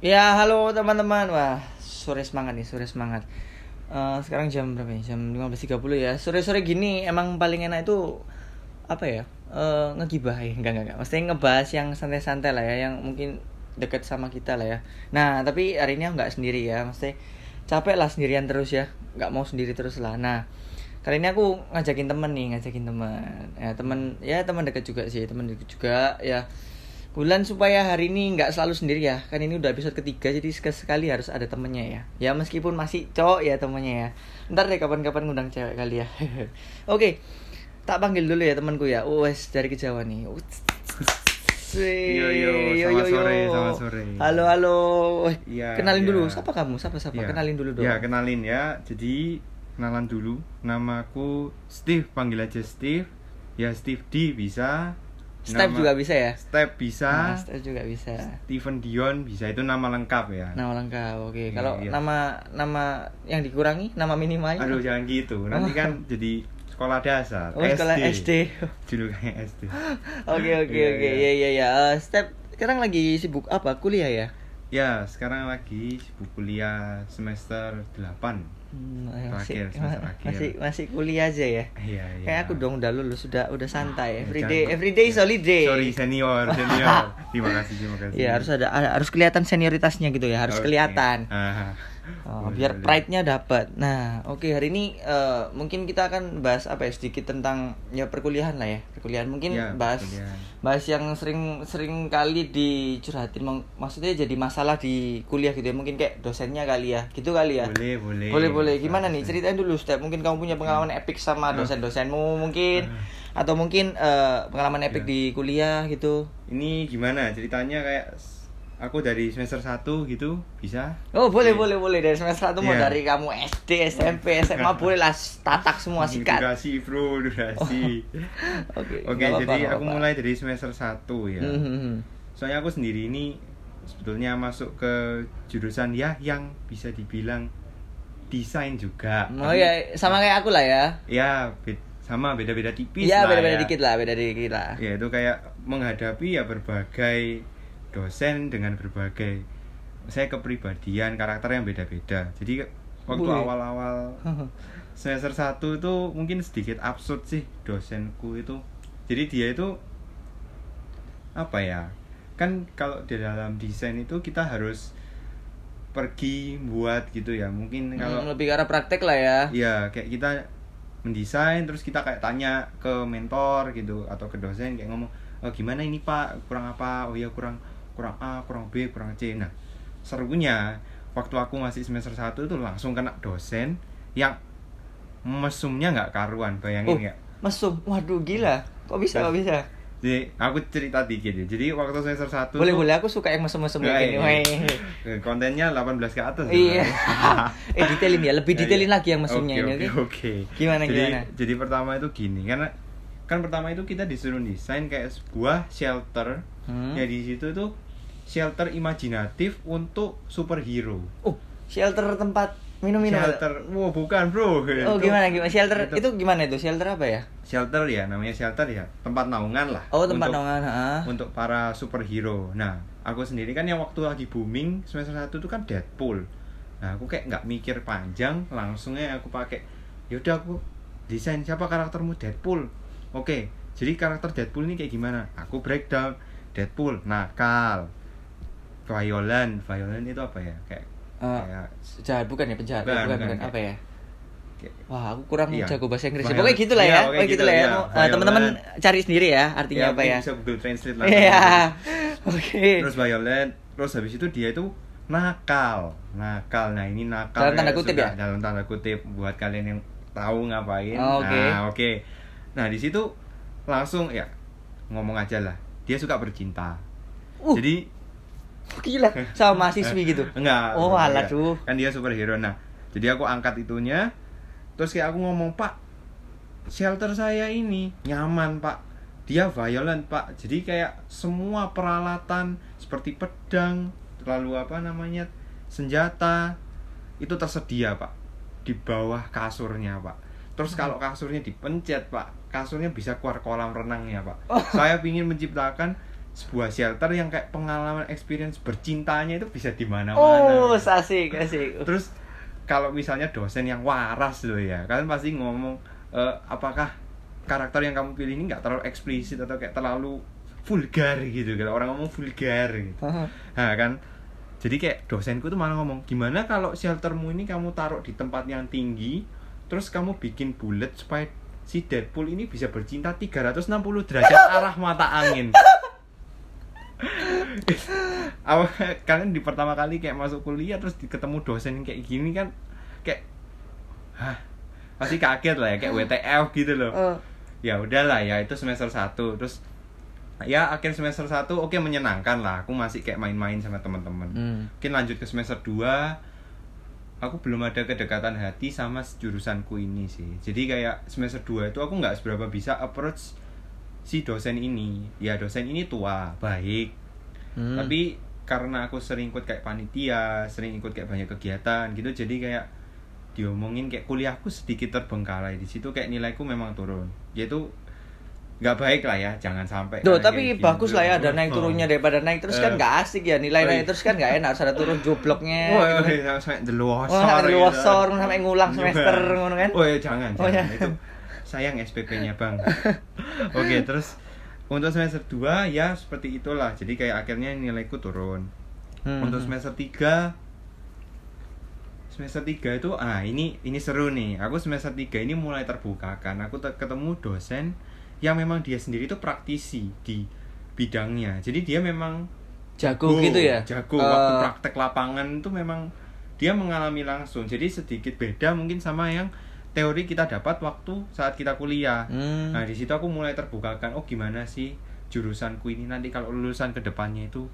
Ya, halo teman-teman. Wah, sore semangat nih, sore semangat. Eh, sekarang jam berapa ya? Jam 15.30 ya. Sore-sore gini emang paling enak itu apa ya? Eh, ngegibah ya. Enggak, enggak, enggak. Maksudnya ngebahas yang santai-santai lah ya, yang mungkin deket sama kita lah ya. Nah, tapi hari ini aku nggak sendiri ya. Maksudnya capek lah sendirian terus ya. Nggak mau sendiri terus lah. Nah, kali ini aku ngajakin temen nih, ngajakin temen. Ya, temen ya teman deket juga sih, teman deket juga ya. Bulan supaya hari ini nggak selalu sendiri ya Kan ini udah episode ketiga jadi sekali harus ada temennya ya Ya meskipun masih cowok ya temennya ya Ntar deh kapan-kapan ngundang cewek kali ya Oke Tak panggil dulu ya temanku ya Wes dari kejauhan nih Yo, yo, selamat sore, selamat sore. Halo halo Iya, Kenalin iya. dulu Siapa kamu? Siapa siapa? Ya. Kenalin dulu dong Ya, kenalin ya. Jadi kenalan dulu. Namaku Steve, panggil aja Steve. Ya Steve D bisa. Step Nama- juga bisa ya? Step bisa. Nah, Step juga bisa Steven Dion bisa. Itu nama lengkap ya. Nama lengkap oke Iya, Kalau iya. nama nama yang dikurangi Nama minimalnya Aduh, jangan gitu. Nanti kan jadi sekolah dasar. Oh sekolah SD Julukannya SD. Oke oke Iya, oke iya. ya ya ya. Eh, Step sekarang lagi sibuk apa? Kuliah ya? Ya, sekarang lagi sibuk kuliah semester 8. Hmm, Terakhir, masih, semester ma- akhir. masih masih kuliah aja ya. Iya, iya. Kayak aku dong udah lulus sudah udah santai. Ya, Everyday everyday is holiday. Sorry senior, senior. terima kasih, terima kasih. Iya harus ada harus kelihatan senioritasnya gitu ya harus Oke. kelihatan. Ah. Oh, Boleh, biar boleh. pride-nya dapat. Nah, oke hari ini eh, mungkin kita akan bahas apa ya sedikit tentang ya perkuliahan lah ya. Perkuliahan mungkin Ya, bahas perkuliahan. bahas yang sering sering kali dicurhatin Mak- maksudnya jadi masalah di kuliah gitu ya. Mungkin kayak dosennya kali ya. Gitu kali ya. Boleh, boleh. Boleh, boleh. Gimana nih? Ceritain dulu, Step. Mungkin kamu punya pengalaman epic sama Ah. dosen-dosenmu mungkin atau mungkin eh, pengalaman epic Ya. di kuliah gitu. Ini gimana ceritanya kayak aku dari semester 1 gitu bisa? Oh, boleh, Oke. boleh, boleh. Dari semester 1 mau Iya. dari kamu SD, SMP, SMA boleh lah tatak semua sikat. Durasi, Bro, durasi. Oke. Oke, nggak apa-apa, jadi nggak aku mulai dari semester 1 ya. Hmm, hmm. Soalnya aku sendiri ini sebetulnya masuk ke jurusan ya yang bisa dibilang desain juga. Oh Tapi- ya, sama kayak aku lah ya. Ya, be- sama beda-beda tipis Iya, lah beda-beda ya. dikit lah, beda dikit lah. ya itu kayak menghadapi ya berbagai dosen dengan berbagai saya kepribadian karakter yang beda-beda. Jadi waktu awal-awal semester 1 itu mungkin sedikit absurd sih dosenku itu. Jadi dia itu apa ya kan kalau di dalam desain itu kita harus pergi buat gitu ya. Mungkin kalau Hmm, lebih ke arah praktek lah ya. ya kayak kita mendesain terus kita kayak tanya ke mentor gitu atau ke dosen kayak ngomong oh, gimana ini pak? Kurang apa? Oh ya kurang kurang A kurang B kurang C nah serunya waktu aku masih semester 1 itu langsung kena dosen yang mesumnya nggak karuan bayangin Oh. nggak Mesum. Waduh, gila. Kok bisa, kok bisa? jadi aku cerita dikit ya jadi waktu semester 1 Boleh, boleh. Aku suka yang mesum-mesum kayak gini. iya. Kontennya 18 ke atas Iya. sebenarnya. eh, detailin ya. Lebih detailin Iya. lagi yang mesumnya Oke, ini, oke, oke? oke. Gimana, jadi, gimana? Jadi pertama itu gini, karena kan pertama itu kita disuruh desain kayak sebuah shelter. Hmm. Ya di situ tuh shelter imajinatif untuk superhero. Oh, shelter tempat minum-minum. Shelter, wow bukan bro. Oh, Itu- gimana gimana? Shelter itu, gimana itu? Shelter apa ya? Shelter ya, namanya shelter ya, tempat naungan lah. Oh, tempat untuk, naungan, ha. Untuk para superhero. Nah, aku sendiri kan yang waktu lagi booming semester 1 itu kan Deadpool. Nah, aku kayak nggak mikir panjang, langsungnya aku pakai yaudah aku desain siapa karaktermu Deadpool. Oke, jadi karakter Deadpool ini kayak gimana? Aku breakdown Deadpool nakal. Violent, violent itu apa ya? Kayak Eh, kayak jahat bukan ya penjahat. Bukan, bukan, bukan, apa ya? kayak wah aku kurang Iya. jago bahasa Inggris Violent. pokoknya gitulah Iya, ya pokoknya pokoknya gitu, gitulah ya. iya. Mau- eh, teman-teman cari sendiri ya artinya apa mungkin ya? Bisa Google Translate lah. iya. Oke. Terus violent terus habis itu dia itu nakal. Nakal. Nah ini nakal Dalam tanda kayak kutip ya? dalam tanda kutip. Buat kalian yang tahu ngapain. Oh, oke. nah oke. Nah di situ langsung ya ngomong aja lah. Dia suka bercinta. Uh. jadi gila sama mahasiswi gitu? Enggak oh alah tuh kan dia superhero. Nah jadi aku angkat itunya terus kayak aku ngomong pak shelter saya ini nyaman pak. Dia violent pak. Jadi kayak semua peralatan seperti pedang lalu apa namanya senjata itu tersedia pak. Di bawah kasurnya pak. Terus kalau kasurnya dipencet pak kasurnya bisa keluar kolam renangnya pak. Saya ingin menciptakan sebuah shelter yang kayak pengalaman experience bercintanya itu bisa di mana-mana. Oh, asik, asik. terus kalau misalnya dosen yang waras loh ya kalian pasti ngomong eh, apakah karakter yang kamu pilih ini nggak terlalu eksplisit atau kayak terlalu vulgar gitu? Kalau orang ngomong vulgar gitu. Nah kan? Jadi kayak dosenku tuh malah ngomong gimana kalau sheltermu ini kamu taruh di tempat yang tinggi terus kamu bikin bulat supaya si Deadpool ini bisa bercinta 360 derajat arah mata angin awal kalian di pertama kali kayak masuk kuliah terus ketemu dosen yang kayak gini kan kayak hah pasti kaget lah ya kayak WTF gitu loh. Eh, ya udahlah ya itu semester 1 terus ya akhir semester 1 oke menyenangkan lah. Aku masih kayak main-main sama teman-teman. Hmm. mungkin lanjut ke semester 2 aku belum ada kedekatan hati sama jurusanku ini sih. Jadi kayak semester 2 itu aku nggak seberapa bisa approach si dosen ini ya dosen ini tua baik Hmm. tapi karena aku sering ikut kayak panitia sering ikut kayak banyak kegiatan gitu jadi kayak diomongin kayak kuliahku sedikit terbengkalai di situ kayak nilaiku memang turun yaitu nggak baik lah ya jangan sampai Duh, tapi kayak bagus gitu. lah ya ada naik Oh. turunnya daripada naik terus kan Eh. nggak asik ya nilai Oh, naik iya. terus kan nggak enak ada turun jobloknya Wah, gitu kan. iya, sampai sampai gitu. sampai ngulang semester, ngono kan? Oh ya jangan, Oh, jangan. ya. Itu sayang SPP-nya, Bang. Oke, terus untuk semester 2 ya seperti itulah. Jadi kayak akhirnya nilaiku turun. Hmm. Untuk semester 3 semester 3 itu ah ini ini seru nih. Aku semester 3 ini mulai terbuka kan. Aku te- ketemu dosen yang memang dia sendiri itu praktisi di bidangnya. Jadi dia memang jago gitu ya jago Eh, waktu praktek lapangan itu memang dia mengalami langsung jadi sedikit beda mungkin sama yang teori kita dapat waktu saat kita kuliah. Hmm. nah di situ aku mulai terbukakan oh gimana sih jurusanku ini? Nanti kalau lulusan ke depannya itu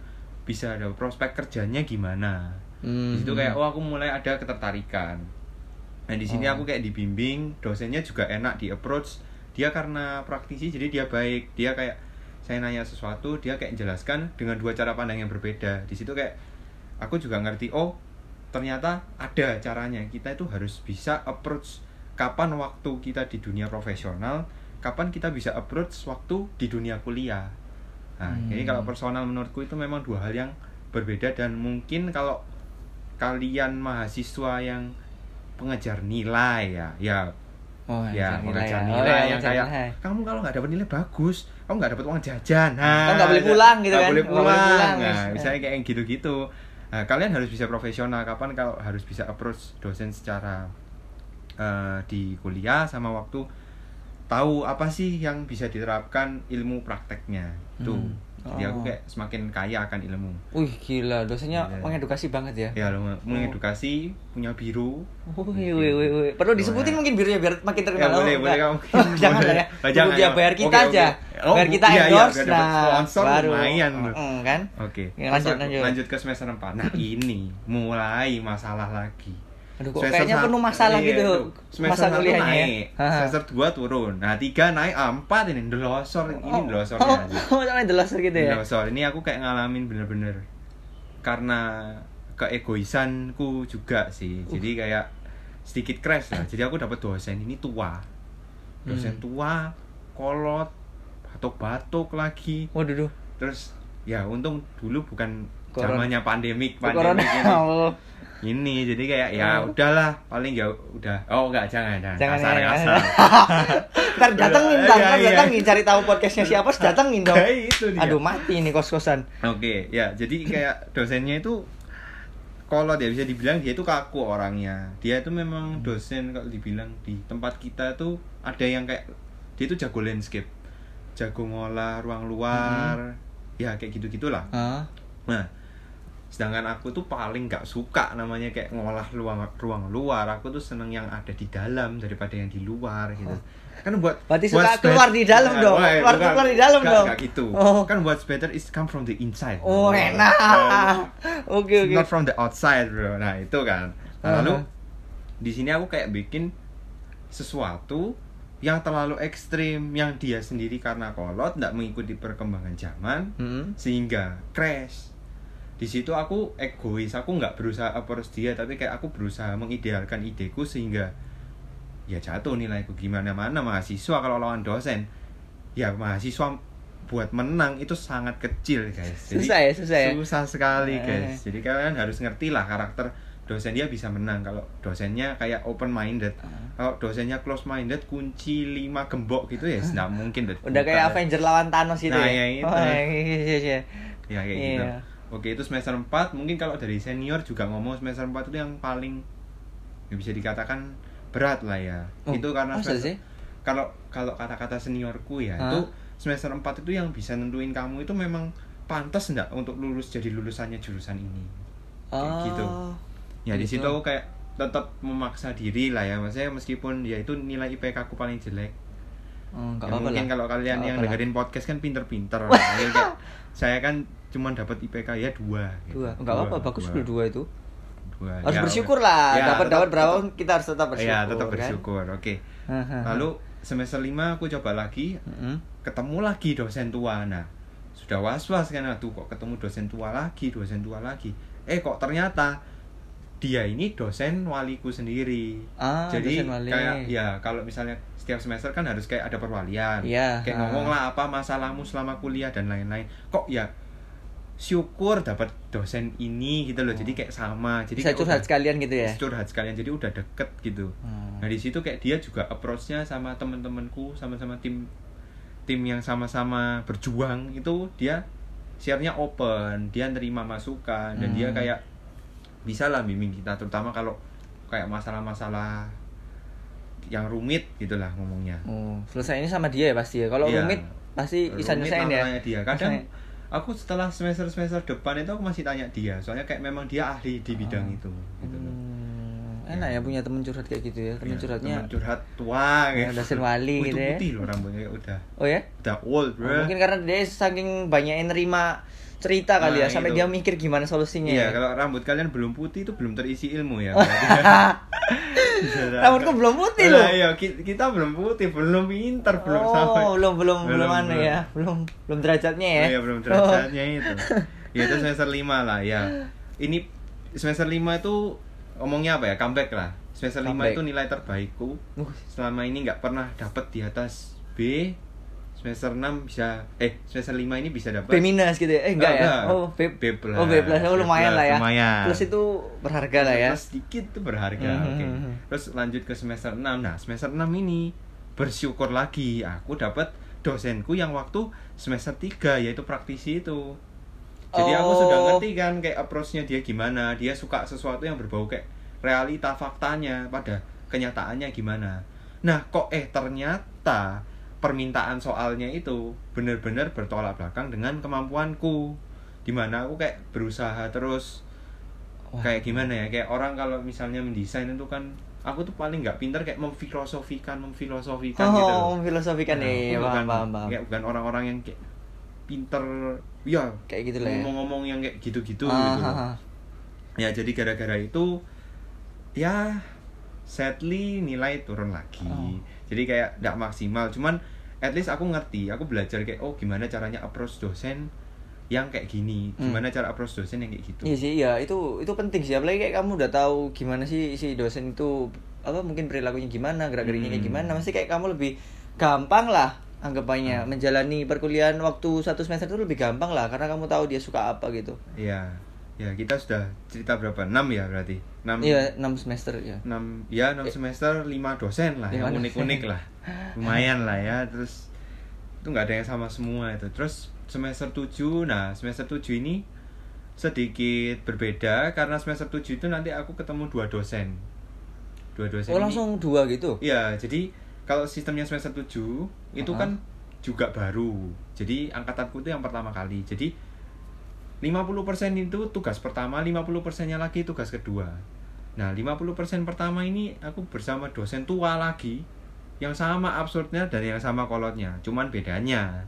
bisa ada prospek kerjanya gimana? Hmm. di situ kayak oh aku mulai ada ketertarikan. Nah di sini Oh. aku kayak dibimbing dosennya juga enak di approach. Dia karena praktisi jadi dia baik. Dia kayak saya nanya sesuatu dia kayak jelaskan dengan dua cara pandang yang berbeda. Di situ kayak aku juga ngerti oh ternyata ada caranya. Kita itu harus bisa approach kapan waktu kita di dunia profesional kapan kita bisa approach waktu di dunia kuliah nah Hmm. jadi kalau personal menurutku itu memang dua hal yang berbeda dan mungkin kalau kalian mahasiswa yang pengejar nilai ya ya oh, ya nilai mengejar ya. nilai Oh, ya, yang mengejar kayak nilai. kamu kalau nggak dapat nilai bagus kamu nggak dapat uang jajan nah, Kamu nggak boleh pulang gitu kan? boleh Nggak boleh pulang, nah yes. misalnya kayak gitu-gitu nah, kalian harus bisa profesional kapan kalau harus bisa approach dosen secara eh, di kuliah sama waktu tahu apa sih yang bisa diterapkan ilmu prakteknya itu Hmm. jadi aku Oh. kayak semakin kaya akan ilmu Wih gila, dosennya Gila. mengedukasi banget ya. ya mengedukasi punya biru Wih, wih, wih, wih. Perlu disebutin Wah. mungkin birunya biar makin Ya, terkenal. boleh, Oh, boleh enggak. kamu. Jangan lah ya. Oh, jangan, dia ya. bayar kita oke. aja. Oh, bayar kita iya, iya, endorse, dapat nah sponsor baru. lumayan. Mm, kan? Oke. Ya, Terus lanjut, lanjut. lanjut ke semester 4. Nah, ini mulai masalah lagi. Aduh, kok Semester kayaknya penuh masalah iya, gitu itu. Semester masa kuliahnya. ya. naik, Haha. semester 2 turun. Nah, 3 naik, ah, 4 ini delosor. Ini Oh, delosornya oh, aja. Oh, delosor gitu ya. Delosor. Ini aku kayak ngalamin bener-bener karena keegoisanku juga sih. Uh. Jadi kayak sedikit crash lah. Jadi aku dapat dosen ini tua. Dosen Hmm. tua, kolot, batuk-batuk lagi. Waduh, duh. Terus ya untung dulu bukan zamannya pandemik, Corona. pandemik ini. Ini jadi kayak ya Oh. udahlah, paling ya udah. Oh enggak jangan jangan. Jangan kasar, ya. kasar. ntar datengin, Iya, ntar, ntar iya. datengin cari tahu podcastnya siapa, datengin dong. Itu dia. Aduh mati nih kos-kosan. Oke, ya jadi kayak dosennya itu kalau dia bisa dibilang dia itu kaku orangnya. Dia itu memang dosen kalau dibilang di tempat kita tuh ada yang kayak dia itu jago landscape, jago ngolah ruang luar, ya kayak gitu gitulah. Ah. Nah, sedangkan aku tuh paling nggak suka namanya kayak ngolah ruang ruang luar. Aku tuh seneng yang ada di dalam daripada yang di luar gitu. Kan buat Berarti what's suka keluar di dalam Nah, dong. wah, Keluar bukan. keluar di dalam Nggak- dong. nggak gitu. Oh. Kan what's better is come from the inside. Oh, Nah, enak. Oke, oke. Not from the outside, bro. Nah, itu kan. Nah, lalu Uh-huh. di sini aku kayak bikin sesuatu yang terlalu ekstrim yang dia sendiri karena kolot nggak mengikuti perkembangan zaman Hmm. sehingga crash di situ aku egois aku nggak berusaha approach dia tapi kayak aku berusaha mengidealkan ideku sehingga ya jatuh nilaiku gimana mana mahasiswa kalau lawan dosen ya mahasiswa buat menang itu sangat kecil guys Jadi, Susah ya, susah ya? susah sekali Eh. guys jadi kalian harus ngerti lah karakter dosen dia bisa menang kalau dosennya kayak open minded Ah. kalau dosennya close minded kunci lima gembok gitu ya nggak mungkin Udah kayak. Avenger lawan Thanos gitu Nah, ya. ya itu. Oh, iya, iya, iya. ya kayak Iya. gitu oke itu semester 4 mungkin kalau dari senior juga ngomong semester 4 itu yang paling ya bisa dikatakan berat lah ya Oh, itu karena semester- sih? kalau kalau kata-kata seniorku ya Hah? itu semester 4 itu yang bisa nentuin kamu itu memang pantas enggak untuk lulus jadi lulusannya jurusan ini Kayak Oh. gitu. ya di gitu. situ aku kayak tetap memaksa diri lah ya maksudnya meskipun ya itu nilai IPK aku paling jelek Oh, nggak Ya, mungkin lah. kalau kalian Nggak yang lah. dengerin podcast kan pinter-pinter kayak, saya kan cuma dapat IPK ya dua gitu. Dua. Enggak apa-apa, bagus dulu dua itu. Dua. Harus Ya, bersyukur lah. ya, dapat tetap- dapat berapa tetap- kita harus tetap bersyukur. Iya, tetap kan? bersyukur. Oke. Lalu semester 5 aku coba lagi, ketemu lagi dosen tua. Nah, sudah was-was kan aduh kok ketemu dosen tua lagi, dosen tua lagi. Eh kok ternyata dia ini dosen waliku sendiri. Ah, Jadi dosen wali. kayak ya kalau misalnya setiap semester kan harus kayak ada perwalian. Iya, Kayak ah. ngomong lah apa masalahmu selama kuliah dan lain-lain. Kok ya syukur dapat dosen ini gitu loh. Jadi kayak sama. Jadi Bisa kayak curhat udah- sekalian gitu ya. curhat sekalian jadi udah deket gitu Hmm. nah di situ kayak dia juga approachnya sama temen-temenku sama-sama tim tim yang sama-sama berjuang itu dia share-nya open dia nerima masukan dan dia Hmm. kayak bisa lah bimbing kita terutama kalau kayak masalah-masalah yang rumit gitulah ngomongnya Oh, selesai ini sama dia ya pasti ya. Kalau Iya. rumit pasti bisa nyelesain lah ya. dia kadang aku setelah semester semester depan itu aku masih tanya dia soalnya kayak memang dia ahli di bidang Oh. itu gitu loh Hmm, enak ya punya temen curhat kayak gitu ya. Temen Iya, curhatnya. temen curhat tua Ya, kayak dosen wali Wih, gitu itu ya. putih loh rambutnya udah Oh ya? udah old Oh, bro mungkin karena dia saking banyak yang nerima cerita kali Nah, ya sampai itu. dia mikir gimana solusinya. iya ya. kalau rambut kalian belum putih itu belum terisi ilmu ya Rambutku belum putih loh. Iya ki- kita belum putih belum pinter belum oh, sampai belum belum belum Belum, belum. ya. Belum belum derajatnya ya. Oh, iya belum derajatnya itu ya itu semester 5 lah ya ini semester 5 itu ngomongnya apa ya comeback lah semester 5 Comeback. itu nilai terbaikku uh, selama ini nggak pernah dapat di atas B semester 6 bisa eh semester 5 ini bisa dapat B minus gitu ya. Eh enggak Oh, ya. enggak. Oh, B, B plus. Oh, B plus. Oh, B lumayan plus, lah ya. lumayan. Plus itu berharga lah ya. Plus sedikit tuh berharga Mhm, oke mhm. terus lanjut ke semester 6 nah semester 6 ini bersyukur lagi aku dapat dosenku yang waktu semester 3 yaitu praktisi itu jadi aku Oh. sudah ngerti kan kayak approach-nya dia gimana dia suka sesuatu yang berbau kayak realita faktanya pada kenyataannya gimana nah kok eh ternyata permintaan soalnya itu benar-benar bertolak belakang dengan kemampuanku di mana aku kayak berusaha terus Wah. kayak gimana ya kayak orang kalau misalnya mendesain itu kan aku tuh paling nggak pinter kayak memfilosofikan memfilosofikan gitu. Oh, filosofikan Nah, ya. aku Paham, bukan, paham, paham. kayak bukan orang-orang yang kayak pinter ya Kayak gitu lah ya. ngomong-ngomong yang kayak gitu-gitu Ah, gitu ah, loh. ah. ya jadi gara-gara itu ya sadly nilai turun lagi Oh. jadi kayak nggak maksimal cuman at least aku ngerti aku belajar kayak oh gimana caranya approach dosen yang kayak gini Hmm. gimana cara approach dosen yang kayak gitu Iya sih, iya itu itu penting sih. Apalagi kayak kamu udah tahu gimana sih si dosen itu apa mungkin perilakunya gimana, gerak-geriknya kayak Hmm. gimana. Mesti kayak kamu lebih gampang lah anggapannya menjalani perkuliahan waktu satu semester itu lebih gampang lah karena kamu tahu dia suka apa gitu. Iya, ya kita sudah cerita berapa? 6 ya berarti. 6 Iya, 6 semester ya. 6 ya 6 semester 5 dosen lah Lima yang dosen. unik-unik lah. Lumayan lah ya. Terus itu nggak ada yang sama semua itu. Terus semester 7, nah semester 7 ini sedikit berbeda karena semester 7 itu nanti aku ketemu dua dosen. Dua dosen Oh, ini- langsung dua gitu. Iya, jadi kalau sistemnya semester 7 itu Uh-huh. kan juga baru. Jadi angkatanku itu yang pertama kali. Jadi 50% itu tugas pertama, 50%-nya lagi tugas kedua. Nah, 50% pertama ini aku bersama dosen tua lagi yang sama absurdnya dan yang sama kolotnya. Cuman bedanya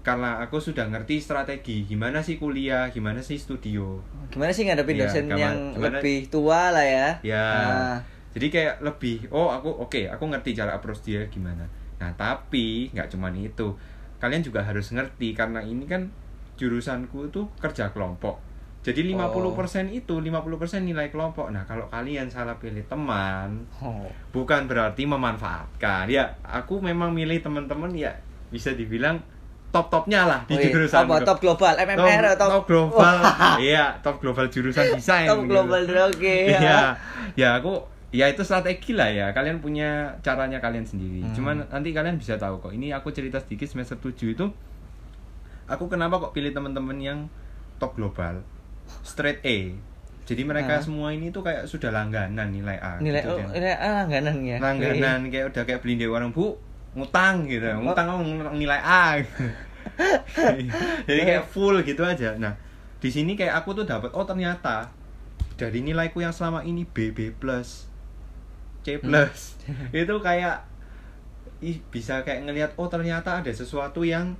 karena aku sudah ngerti strategi gimana sih kuliah, gimana sih studio. Gimana sih ngadepin Iya, dosen gimana- yang gimana- lebih tua lah ya? Ya. Nah, Jadi kayak lebih oh aku oke aku ngerti cara approach dia gimana. Nah tapi nggak cuman itu kalian juga harus ngerti karena ini kan jurusanku itu kerja kelompok. Jadi 50% itu 50% nilai kelompok. Nah kalau kalian salah pilih teman oh. bukan berarti memanfaatkan. Ya aku memang milih teman-teman ya bisa dibilang top-topnya lah di Oh, iya. jurusan Apa? Top global, MMR top, atau top global iya top global jurusan desain Top gitu. global oke. ya. iya ya aku ya itu strategi lah ya kalian punya caranya kalian sendiri Hmm. cuman nanti kalian bisa tahu kok ini aku cerita sedikit semester 7 itu aku kenapa kok pilih teman-teman yang top global straight A jadi mereka Ah. semua ini tuh kayak sudah langganan nilai A Nilai gitu oh, kan. nilai A langganan ya. langganan kayak udah kayak beli di warung bu ngutang gitu ngutang oh. nilai A jadi kayak full gitu aja nah di sini kayak aku tuh dapat oh ternyata dari nilaiku yang selama ini BB plus C plus. Itu kayak ih bisa kayak ngelihat oh ternyata ada sesuatu yang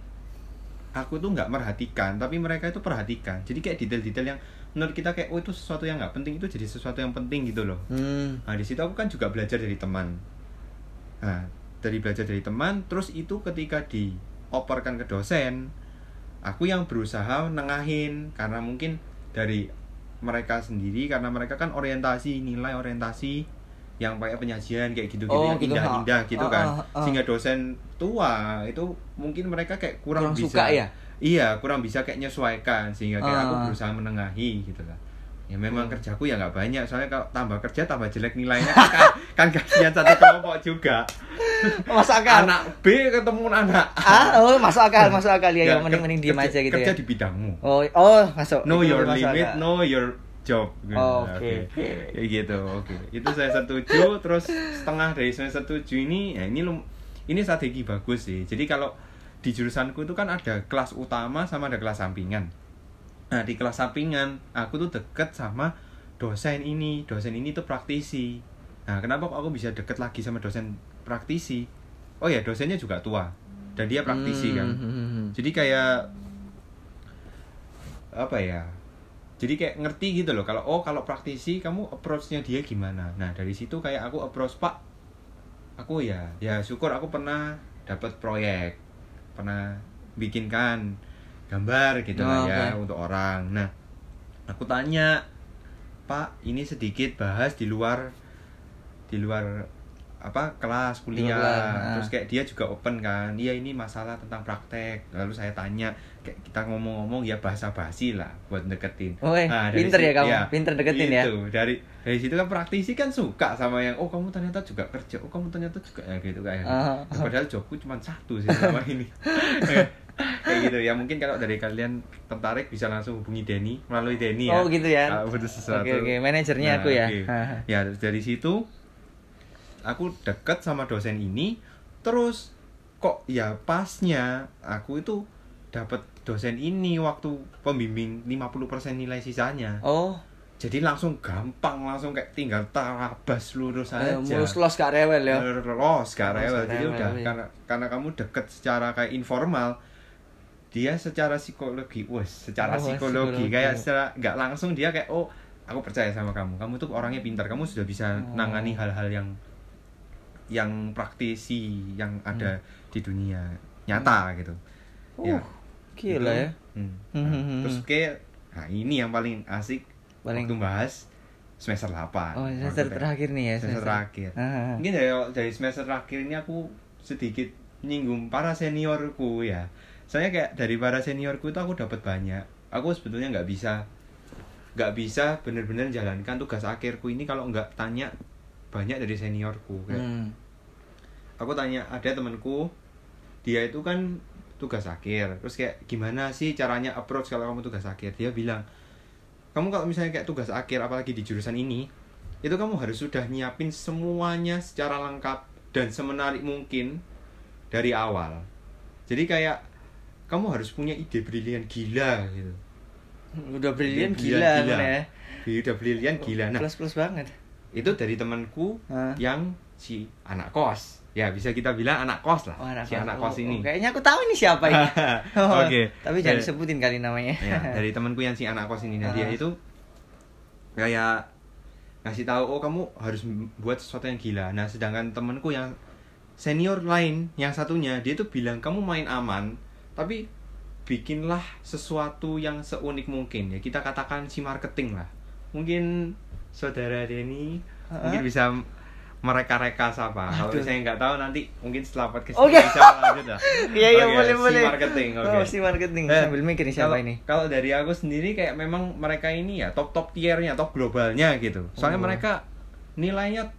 aku tuh nggak merhatikan tapi mereka itu perhatikan. Jadi kayak detail-detail yang menurut kita kayak oh itu sesuatu yang nggak penting itu jadi sesuatu yang penting gitu loh. Hmm. Nah, di situ aku kan juga belajar dari teman. Nah, dari belajar dari teman, terus itu ketika dioperkan ke dosen, aku yang berusaha nengahin karena mungkin dari mereka sendiri karena mereka kan orientasi nilai orientasi yang pakai penyajian kayak gitu-gitu Oh, yang gitu. indah-indah gitu Ah, kan. ah, ah. Sehingga dosen tua itu mungkin mereka kayak kurang, Kurang bisa suka ya? Iya, kurang bisa kayak nyesuaikan sehingga kayak aku Ah. berusaha menengahi gitu lah. Ya memang Hmm. kerjaku ya nggak banyak soalnya kalau tambah kerja tambah jelek nilainya kan, kan kasihan satu kelompok juga. Masuk akal. Anak B ketemu anak A. Ah, oh, masuk akal, masuk akal ya, yang Ya, mending mending diem kerja- aja gitu Kerja ya. di bidangmu. Oh, oh, masuk. Know Itu your limit, akal. know your job. Gitu. Oh, Oke. Kayak gitu, oke. Itu saya setuju. Terus setengah dari semester tujuh ini, ya ini lum- ini strategi bagus sih. Jadi kalau di jurusanku itu kan ada kelas utama sama ada kelas sampingan. Nah di kelas sampingan aku tuh deket sama dosen ini. Dosen ini tuh praktisi. Nah kenapa kok aku bisa deket lagi sama dosen praktisi? Oh ya dosennya juga tua dan dia praktisi kan. Hmm, hmm. Jadi kayak apa ya? Jadi kayak ngerti gitu loh kalau oh kalau praktisi kamu approach-nya dia gimana. Nah, dari situ kayak aku approach Pak. Aku ya, ya syukur aku pernah dapat proyek. Pernah bikinkan gambar gitu lah Oh, ya oke. untuk orang. Nah, aku tanya, "Pak, ini sedikit bahas di luar di luar apa kelas kuliah luar, ah. terus kayak dia juga open kan iya ini masalah tentang praktek lalu saya tanya kayak kita ngomong-ngomong ya bahasa basi lah buat deketin Oh, eh, dari pinter ya situ- kamu, pinter deketin ya. gitu. dari dari situ kan praktisi kan suka sama yang oh kamu ternyata juga kerja oh kamu ternyata juga ya gitu kayak Ah. Ya, padahal jobku cuma satu sih selama ini kayak gitu ya mungkin kalau dari kalian tertarik bisa langsung hubungi Denny melalui Denny ya Oh, gitu ya. kalau butuh sesuatu Oke, oke, manajernya Nah, aku ya. oke. Haha. ya dari situ aku deket sama dosen ini terus kok ya pasnya aku itu dapat dosen ini waktu pembimbing 50% nilai sisanya Oh, jadi langsung gampang langsung kayak tinggal tarabas lurus eh, aja mulus los gak rewel ya. los gak rewel jadi rewel, udah iya. karena karena kamu deket secara kayak informal dia secara psikologi wes secara Oh, psikologi, psikologi. kayak secara nggak langsung dia kayak oh aku percaya sama kamu kamu tuh orangnya pintar kamu sudah bisa Oh. nangani hal-hal yang yang praktisi yang ada di dunia nyata gitu Uh, gila Itu, ya. hmm. Hmm, Nah, hmm, hmm. terus kayak nah ini yang paling asik Paling- waktu bahas semester 8 Oh, semester Waktu terakhir nih ya. semester terakhir Ah. mungkin dari dari semester terakhir ini aku sedikit nyinggung para seniorku ya saya kayak dari para seniorku itu aku dapat banyak aku sebetulnya nggak bisa nggak bisa bener-bener jalankan tugas akhirku ini kalau nggak tanya banyak dari seniorku Kayak Hmm. aku tanya ada temanku dia itu kan tugas akhir terus kayak gimana sih caranya approach kalau kamu tugas akhir dia bilang kamu kalau misalnya kayak tugas akhir apalagi di jurusan ini itu kamu harus sudah nyiapin semuanya secara lengkap dan semenarik mungkin dari awal jadi kayak kamu harus punya ide brilian gila gitu Udah brilian gila, gila. kan ya. ide brilian gila nah Plus plus banget. Itu dari temanku Ah. yang si anak kos ya bisa kita bilang anak kos lah Oh, anak si kos. anak Oh, kos ini oh, kayaknya aku tahu ini siapa ini. Oh, Oke. Tapi jangan Dari- disebutin kali namanya. ya, dari temanku yang si anak kos ini nah dia itu kayak ngasih tahu oh kamu harus buat sesuatu yang gila nah sedangkan temanku yang senior lain yang satunya dia tuh bilang kamu main aman tapi bikinlah sesuatu yang seunik mungkin ya kita katakan si marketing lah mungkin saudara Denny Ah. mungkin bisa mereka-reka siapa kalau saya nggak tahu nanti mungkin setelah podcast ini bisa lanjut lah Iya iya boleh si boleh. marketing oke Oh, si marketing Eh, sambil mikir siapa kalau- ini. Kalau dari aku sendiri kayak memang mereka ini ya top top tiernya, top globalnya gitu. Soalnya Oh. mereka nilainya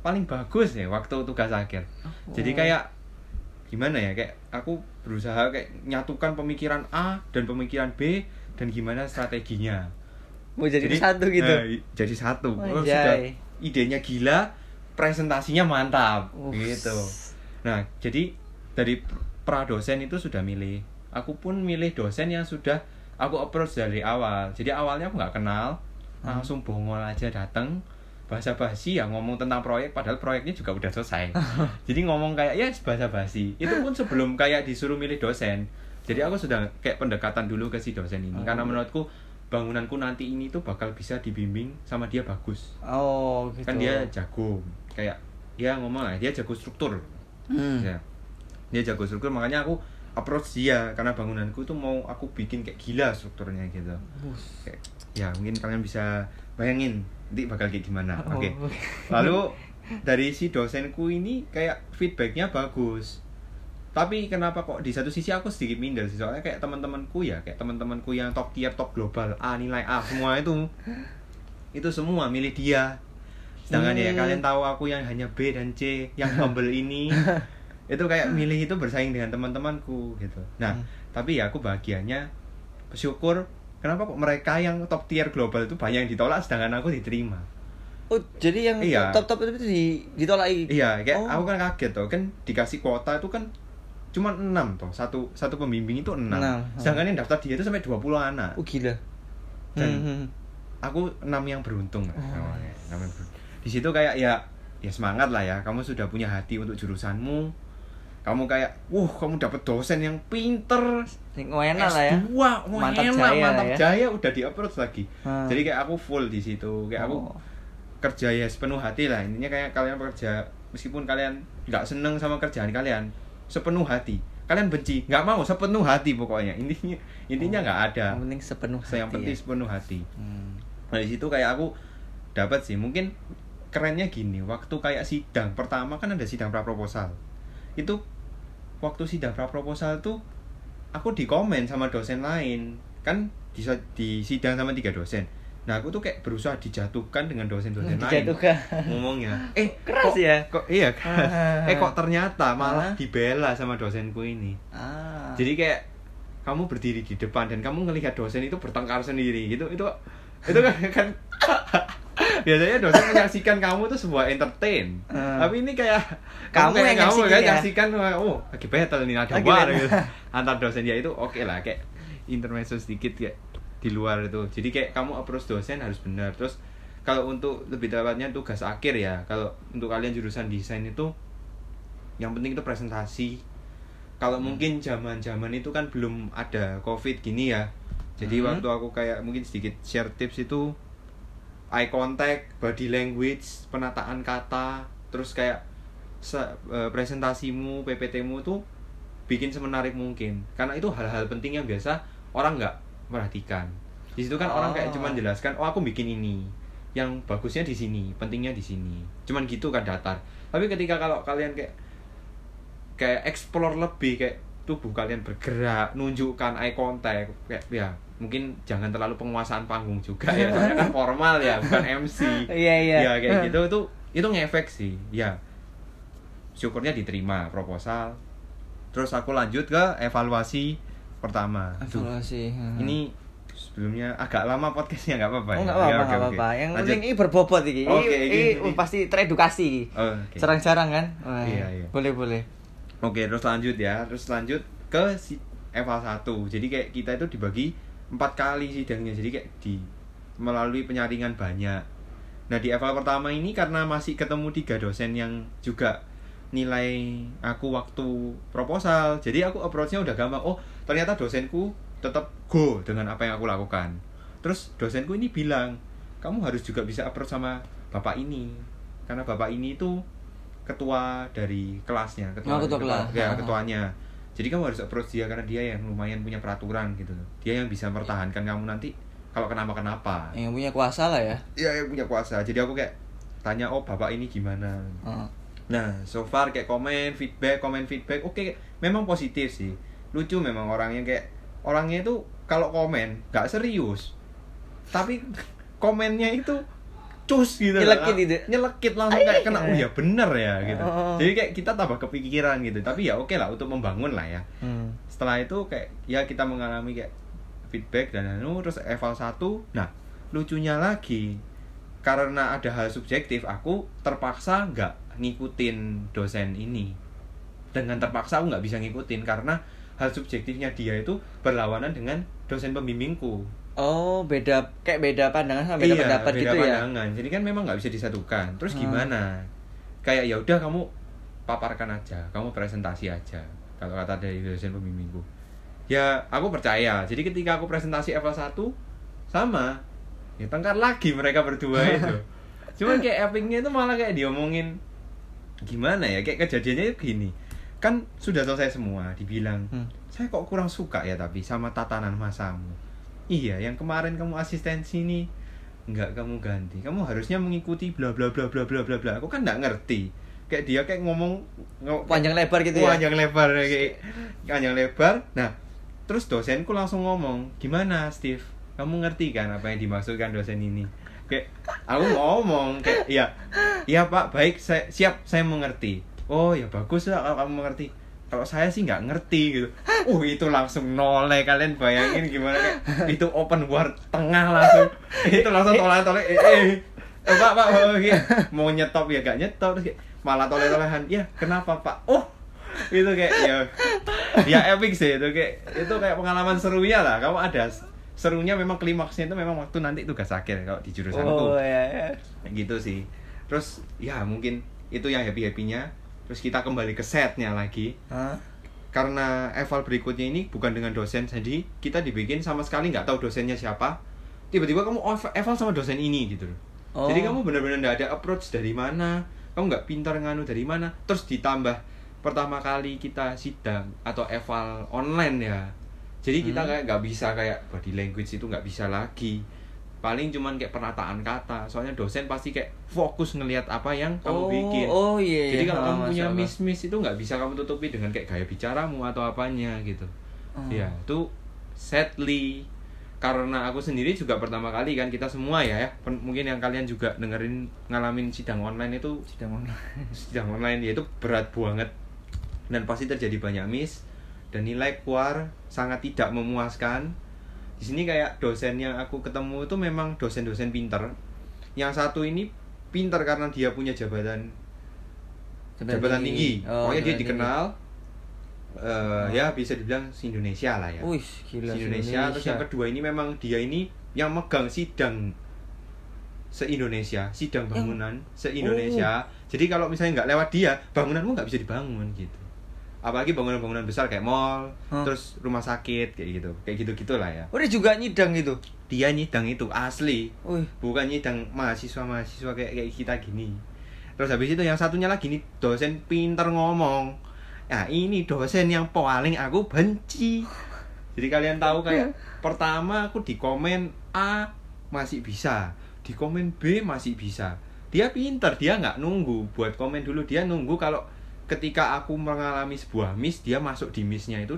paling bagus ya waktu tugas akhir. Jadi Oh. kayak gimana ya kayak aku berusaha kayak nyatukan pemikiran A dan pemikiran B dan gimana strateginya. Mau jadi, satu gitu. eh, jadi satu. Oh, sudah idenya gila, presentasinya mantap Uff. gitu. Nah, jadi dari pr- pra dosen itu sudah milih. Aku pun milih dosen yang sudah aku approach dari awal. Jadi awalnya aku nggak kenal, Hmm. langsung bongol aja datang bahasa basi ya ngomong tentang proyek padahal proyeknya juga udah selesai. Jadi ngomong kayak ya bahasa basi. Itu pun sebelum kayak disuruh milih dosen. Jadi aku sudah kayak pendekatan dulu ke si dosen ini Oh. karena menurutku bangunanku nanti ini tuh bakal bisa dibimbing sama dia bagus. Oh, gitu. Kan dia jago kayak ya ngomong lah dia jago struktur Hmm. ya dia jago struktur makanya aku approach dia karena bangunanku tuh mau aku bikin kayak gila strukturnya gitu Bus. kayak ya mungkin kalian bisa bayangin nanti bakal kayak gimana Oh, oke lalu dari si dosenku ini kayak feedbacknya bagus tapi kenapa kok di satu sisi aku sedikit minder sih soalnya kayak teman-temanku ya kayak teman-temanku yang top tier top global A nilai A semua itu itu semua milih dia sedangkan ya Hmm. kalian tahu aku yang hanya B dan C yang humble ini itu kayak milih itu bersaing dengan teman-temanku gitu nah Hmm. tapi ya aku bahagianya bersyukur kenapa kok mereka yang top tier global itu banyak yang ditolak sedangkan aku diterima Oh, jadi yang Iya. top-top itu di ditolak iya kayak Oh. aku kan kaget tuh kan dikasih kuota itu kan cuma 6 tuh satu satu pembimbing itu 6 Enam, sedangkan yang daftar dia itu sampai 20 anak Oh, gila. Dan- Hmm, hmm. aku 6 yang beruntung Oh. namanya, enam yang beruntung. di situ kayak ya ya semangat lah ya kamu sudah punya hati untuk jurusanmu kamu kayak wah kamu dapat dosen yang pinter Sing enak lah ya. S2, wah Mantap enak, jaya mantap ya. jaya udah di approach lagi Hmm. jadi kayak aku full di situ kayak aku Oh. kerja ya sepenuh hati lah intinya kayak kalian bekerja meskipun kalian nggak seneng sama kerjaan kalian sepenuh hati. Kalian benci nggak mau sepenuh hati pokoknya. Intinya intinya nggak ada. Yang penting sepenuh yang hati penting ya. sepenuh hati. Hmm. nah di situ kayak aku dapat sih mungkin kerennya gini waktu kayak sidang pertama kan ada sidang pra proposal itu waktu sidang pra proposal tuh aku dikomen sama dosen lain. Kan di, di sidang sama tiga dosen nah aku tuh kayak berusaha dijatuhkan dengan dosen-dosen lain Dijatuhkan. ngomongnya eh Keras kok, ya? kok iya Ah. eh kok ternyata malah Ah. dibela sama dosenku ini Ah. jadi kayak kamu berdiri di depan dan kamu ngelihat dosen itu bertengkar sendiri gitu itu itu kan, kan biasanya dosen menyaksikan kamu tuh sebuah entertain Hmm. tapi ini kayak Kamu kayak yang kamu kan ya? nyaksikan oh lagi battle nih ada war gitu antar dosen ya itu oke lah kayak intermezzo sedikit kayak di luar itu. Jadi kayak kamu approach dosen harus benar. Terus kalau untuk lebih tepatnya tugas akhir ya kalau untuk kalian jurusan desain itu yang penting itu presentasi. Kalau Hmm. mungkin zaman zaman itu kan belum ada covid gini ya. Jadi Hmm. waktu aku kayak mungkin sedikit share tips itu eye contact body language penataan kata terus kayak se- eh, presentasimu pptmu tuh bikin semenarik mungkin. Karena itu hal-hal penting yang biasa orang nggak perhatikan di situ kan orang kayak Oh. cuman jelaskan oh aku bikin ini. Yang bagusnya di sini pentingnya di sini. Cuman gitu kan datar. Tapi ketika kalau kalian kayak kayak explore lebih kayak tubuh kalian bergerak nunjukkan eye contact kayak ya mungkin jangan terlalu penguasaan panggung juga ya soalnya kan formal ya bukan MC Iya, iya. ya kayak gitu itu itu ngefek sih ya. Syukurnya diterima proposal. Terus aku lanjut ke evaluasi pertama Evaluasi. Hmm. ini sebelumnya agak lama podcastnya nggak apa-apa Oh, ya? Ya, apa-apa, enggak oke. apa-apa. Yang penting ini berbobot. Ini, Oke, ini, ini- pasti teredukasi. Oh, oke. Jarang-jarang kan? Wah, Iya, iya. Boleh, boleh. Oke, terus lanjut ya. Terus lanjut ke si eval 1. Jadi kayak kita itu dibagi empat kali sidangnya. Jadi kayak di melalui penyaringan banyak. Nah, di eval pertama ini karena masih ketemu tiga dosen yang juga nilai aku waktu proposal. Jadi aku approach-nya udah gampang. Oh, ternyata dosenku tetap go dengan apa yang aku lakukan. Terus dosenku ini bilang, "Kamu harus juga bisa approach sama bapak ini." Karena bapak ini itu ketua dari kelasnya, ketua, Oh, ketua kelas. ya ketuanya. Jadi kamu harus approach dia karena dia yang lumayan punya peraturan gitu. Dia yang bisa mempertahankan kamu nanti kalau kenapa-kenapa. Yang punya kuasa lah ya. Iya, yang punya kuasa. Jadi aku kayak tanya oh bapak ini gimana Oh. Nah, so far kayak komen, feedback, komen feedback, oke memang positif sih. Lucu memang orangnya kayak orangnya itu kalau komen nggak serius. Tapi komennya itu cus gitu. Nyelekit gitu. Nyelekit langsung kayak kena oh ya bener ya gitu. Oh. Jadi kayak kita tambah kepikiran gitu. Tapi ya oke lah untuk membangun lah ya. Hmm. Setelah itu kayak ya kita mengalami kayak feedback dan anu terus eval 1. Nah, lucunya lagi karena ada hal subjektif aku terpaksa nggak ngikutin dosen ini dengan terpaksa aku nggak bisa ngikutin karena hal subjektifnya dia itu berlawanan dengan dosen pembimbingku. Oh, beda kayak beda pandangan sama beda pendapat beda gitu ya. pandangan. Jadi kan memang nggak bisa disatukan. Terus Hmm. gimana? Kayak ya udah kamu paparkan aja kamu presentasi aja kalau kata dari dosen pembimbingku. Ya aku percaya. Jadi ketika aku presentasi level 1 sama. Ya tengkar lagi mereka berdua itu. Cuman kayak epicnya itu malah kayak diomongin gimana ya? Kayak kejadiannya itu gini kan sudah selesai semua dibilang. Hmm. saya kok kurang suka ya tapi sama tatanan masamu. Iya yang kemarin kamu asistensi nih nggak kamu ganti. Kamu harusnya mengikuti bla bla bla bla bla bla bla. Aku kan nggak ngerti. Kayak dia kayak ngomong ngo- Panjang lebar gitu ya. panjang lebar kayak panjang lebar. Nah terus dosenku langsung ngomong gimana Steve? Kamu ngerti kan apa yang dimaksudkan dosen ini? Kayak aku ngomong kayak iya. Iya pak. Baik. Saya siap. Saya mengerti oh ya bagus lah kalau kamu mengerti. Kalau saya sih nggak ngerti gitu. Uh itu langsung noleh kalian bayangin gimana kayak itu open war tengah langsung. Itu langsung tolak tolak eh, eh. Eh, pak pak pak, kayak, mau nyetop ya gak nyetop terus kayak, malah toleh tolehan ya kenapa pak? Oh itu kayak ya ya epic sih itu kayak itu kayak pengalaman serunya lah. Kamu ada serunya memang klimaksnya itu memang waktu nanti tugas akhir kalau di jurusanku Oh, ya, ya. Gitu sih. Terus ya mungkin itu yang happy happynya terus kita kembali ke setnya lagi Hah? karena eval berikutnya ini bukan dengan dosen jadi kita dibikin sama sekali nggak tahu dosennya siapa tiba-tiba kamu ev- eval sama dosen ini gitu loh Oh. jadi kamu benar-benar nggak ada approach dari mana kamu nggak pintar nganu dari mana terus ditambah pertama kali kita sidang atau eval online ya jadi kita Hmm. kayak nggak bisa kayak body language itu nggak bisa lagi paling cuman kayak penataan kata soalnya dosen pasti kayak fokus ngelihat apa yang kamu oh, bikin Oh iya iya. jadi kalau Ah, kamu punya Allah. miss-miss itu nggak bisa kamu tutupi dengan kayak gaya bicaramu atau apanya gitu. Oh. Ya, itu sadly karena aku sendiri juga pertama kali kan kita semua ya ya mungkin yang kalian juga dengerin ngalamin sidang online itu Sidang online. sidang online ya itu berat banget dan pasti terjadi banyak miss dan nilai keluar sangat tidak memuaskan di sini kayak dosen yang aku ketemu itu memang dosen-dosen pinter yang satu ini pinter karena dia punya jabatan jabatan tinggi, Oh, pokoknya dia jabatan tinggi. dikenal eh, ya bisa dibilang si Indonesia lah ya. Wih, gila. si Indonesia. terus yang kedua ini memang dia ini yang megang sidang se Indonesia sidang bangunan se Indonesia jadi kalau misalnya nggak lewat dia bangunanmu nggak bisa dibangun gitu apalagi bangunan-bangunan besar kayak mall Hah? terus rumah sakit kayak gitu. Kayak gitu gitulah ya. Oh, dia juga nyidang gitu. dia nyidang itu asli. Wih. bukan nyidang mahasiswa mahasiswa kayak kayak kita gini. Terus habis itu yang satunya lagi nih dosen pinter ngomong. Nah ini dosen yang paling aku benci. Jadi kalian tahu kayak pertama aku di komen A masih bisa. Di komen B masih bisa. Dia pinter dia nggak nunggu. Buat komen dulu dia nunggu kalau ketika aku mengalami sebuah miss dia masuk di missnya itu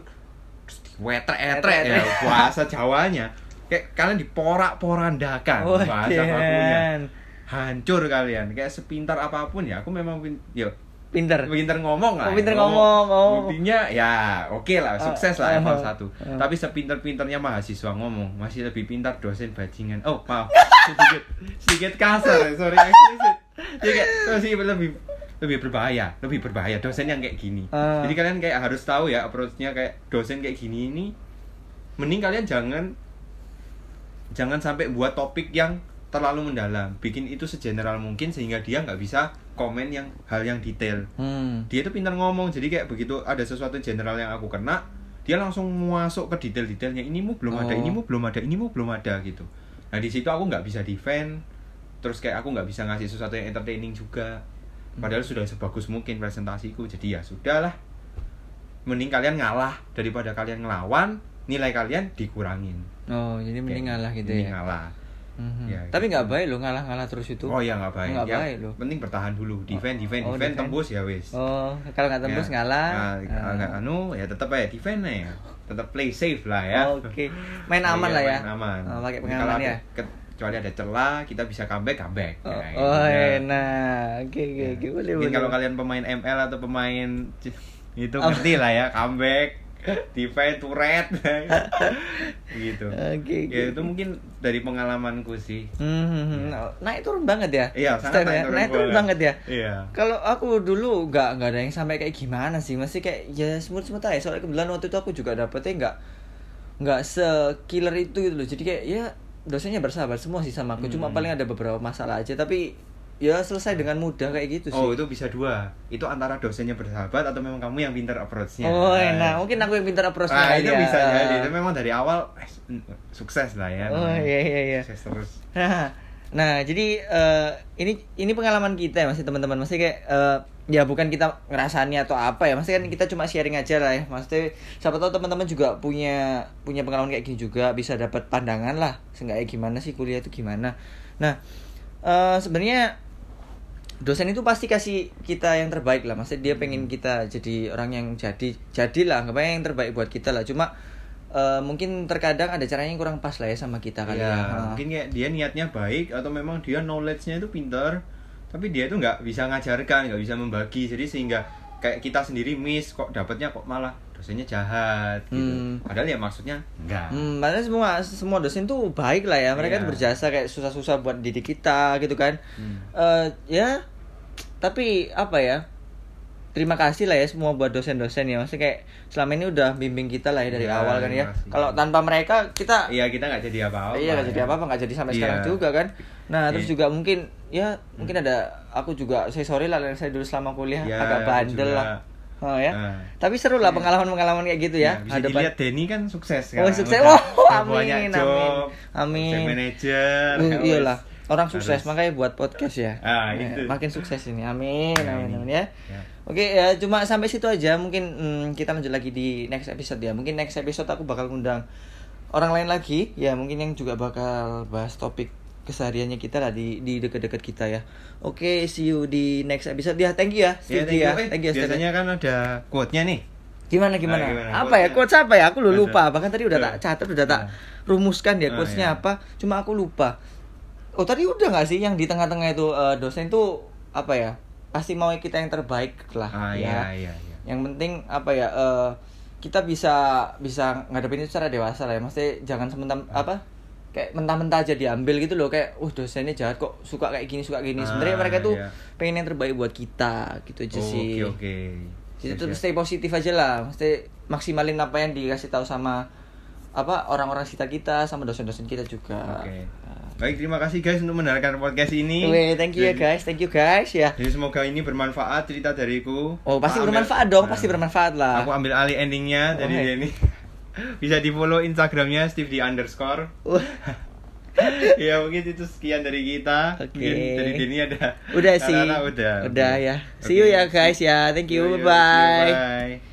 terus diwetrek-etrek ya bahasa Jawanya. Kayak kalian diporak-porandakan Oh, bahasa bakunya Dan. hancur kalian. Kayak sepintar apa pun ya aku memang pin- ya Pinter. pinter ngomong lah Oh, pinter ngomong, oh. buktinya ya oke lah sukses lah Ah, level ah, 1 ah. tapi sepinter-pinternya mahasiswa ngomong masih lebih pintar dosen bajingan. Oh maaf sedikit sedikit kasar sorry eksplisit jadi kayak masih lebih lebih berbahaya lebih berbahaya dosen yang kayak gini Ah. jadi kalian kayak harus tahu ya approach-nya kayak dosen kayak gini ini mending kalian jangan jangan sampai buat topik yang terlalu mendalam bikin itu segeneral mungkin sehingga dia nggak bisa komen yang hal yang detail Hmm. dia tuh pintar ngomong jadi kayak begitu ada sesuatu general yang aku kena dia langsung masuk ke detail-detailnya ini mu belum ada Oh. ini mu belum ada ini mu belum ada gitu nah di situ aku nggak bisa defend terus kayak aku nggak bisa ngasih sesuatu yang entertaining juga padahal sudah sebagus mungkin presentasiku jadi ya sudahlah mending kalian ngalah daripada kalian ngelawan nilai kalian dikurangin Oh, jadi mending Kayak ngalah gitu mending ya. ngalah Mhm. Ya, Tapi gitu. nggak baik lo ngalah-ngalah terus itu. Oh ya nggak baik. Nggak Ya, baik loh. Penting bertahan dulu, defend, defend, Oh, defend, defend. tembus ya wis. Oh, kalau nggak tembus Ya. ngalah. Nah, Ah. nggak anu ya tetap aja defend ya. Tetap play safe lah ya. Oke. Main aman Iya, lah ya. Main aman. Oh, pakai pengalaman ya. ke- kecuali ada celah, kita bisa comeback, comeback. Oh, Ya, oh ya. enak. Oke, oke, Ya. oke. Boleh, Mungkin kalau kalian pemain ML atau pemain itu Apa? ngerti lah ya, comeback, defend, turret, gitu. Oke, oke. Ya itu mungkin dari pengalamanku sih. Hmm, naik turun banget ya. Iya, sangat naik turun Naik turun banget. banget ya. Iya. Kalau aku dulu nggak nggak ada yang sampai kayak gimana sih, masih kayak ya smooth smooth aja. Soalnya kebetulan waktu itu aku juga dapetnya nggak nggak sekiller itu gitu loh. Jadi kayak ya dosennya bersahabat semua sih sama aku. Cuma Hmm. paling ada beberapa masalah aja. Tapi ya selesai dengan mudah kayak gitu sih. Oh itu bisa dua. Itu antara dosennya bersahabat atau memang kamu yang pintar approach-nya. Oh, Nah, enak. Mungkin aku yang pintar approach Nah, itu bisa jadi. Itu memang dari awal eh, sukses lah ya. Oh iya iya iya. Sukses terus. Nah, jadi eh, ini ini pengalaman kita ya masih teman-teman. Masih kayak eh, ya bukan kita ngerasani atau apa ya. Masih kan kita cuma sharing aja lah ya. Maksudnya siapa tahu teman-teman juga punya punya pengalaman kayak gini juga bisa dapat pandangan lah. Seenggaknya gimana sih kuliah itu gimana. Nah eh, sebenarnya dosen itu pasti kasih kita yang terbaik lah. Maksudnya dia pengen kita jadi orang yang jadi jadilah nggak yang terbaik buat kita lah. Cuma eh, mungkin terkadang ada caranya yang kurang pas lah ya sama kita kali ya, ya, Ah. mungkin kayak dia niatnya baik atau memang dia knowledge-nya itu pintar tapi dia itu nggak bisa ngajarkan nggak bisa membagi jadi sehingga kayak kita sendiri miss kok dapatnya kok malah dosennya jahat gitu Hmm. padahal ya maksudnya enggak Hmm, padahal semua semua dosen tuh baik lah ya. Mereka Iya. tuh berjasa kayak susah-susah buat didik kita gitu kan. Hmm. Eh, ya, tapi apa ya? Terima kasih lah ya semua buat dosen-dosen ya. Maksudnya kayak selama ini udah bimbing kita lah ya dari Iya, awal kan ya. Kalau tanpa mereka kita iya kita nggak jadi apa-apa iya nggak jadi ya. apa-apa nggak jadi sampai Iya. sekarang juga kan. Nah terus Iya. juga mungkin ya mungkin ada aku juga saya sorry lah saya dulu selama kuliah Iya, agak bandel juga. lah. Oh ya. Nah. Tapi seru lah pengalaman-pengalaman kayak gitu ya. Nah, bisa Ada dilihat Denny kan sukses Oh, kan sukses. Udah- Oh, amin, amin. Amin. jadi manajer Uh, ya iyalah orang sukses Harus. makanya buat podcast ya. Ah, Ya, itu. Makin sukses ini. Amin, Ya, amin, ini. amin ya. Ya. Oke ya cuma sampai situ aja mungkin hmm, kita lanjut lagi di next episode ya. Mungkin next episode aku bakal ngundang orang lain lagi ya mungkin yang juga bakal bahas topik kesehariannya kita lah di di deket-deket kita ya. Oke, see you di next episode ya. Thank you ya, Steve thank you. ya. Eh, Thank you, biasanya kan ada quote-nya nih Gimana gimana? Ah, gimana? Apa ya? Quotes apa ya? Aku lu Ada. lupa. Bahkan tadi udah tak catat, udah tak rumuskan ya Ah, quotesnya iya. apa. Cuma aku lupa. Oh tadi udah nggak sih yang di tengah-tengah itu eh, dosen tuh apa ya? Pasti mau kita yang terbaik lah. ah ya. iya iya iya Yang penting apa ya? eh, kita bisa bisa ngadepin itu secara dewasa lah ya. Maksudnya jangan sementara apa? Kayak mentah-mentah aja diambil gitu loh kayak, uh dosennya jahat kok suka kayak gini suka gini. Sebenarnya Ah, mereka tuh iya. pengen yang terbaik buat kita gitu aja Oh, sih. oke oke Jadi Siap, tetap siap. stay positif aja lah. Mesti maksimalin apa yang dikasih tahu sama apa orang-orang sekitar kita sama dosen-dosen kita juga. Oke. Nah. Baik, terima kasih guys untuk mendengarkan podcast ini. Weh, thank you ya Jadi- guys, thank you guys ya. Jadi semoga ini bermanfaat cerita dariku. Oh pasti Aku ambil- bermanfaat dong, Nah, pasti bermanfaat lah. Aku ambil alih endingnya dari Oke. Denny. Bisa di follow Instagramnya Steve di underscore. Wah, ya mungkin itu sekian dari kita. Oke. Mungkin dari Denny ada. udah sih. Udah. Udah ya. See you ya guys ya. Thank you. Yo,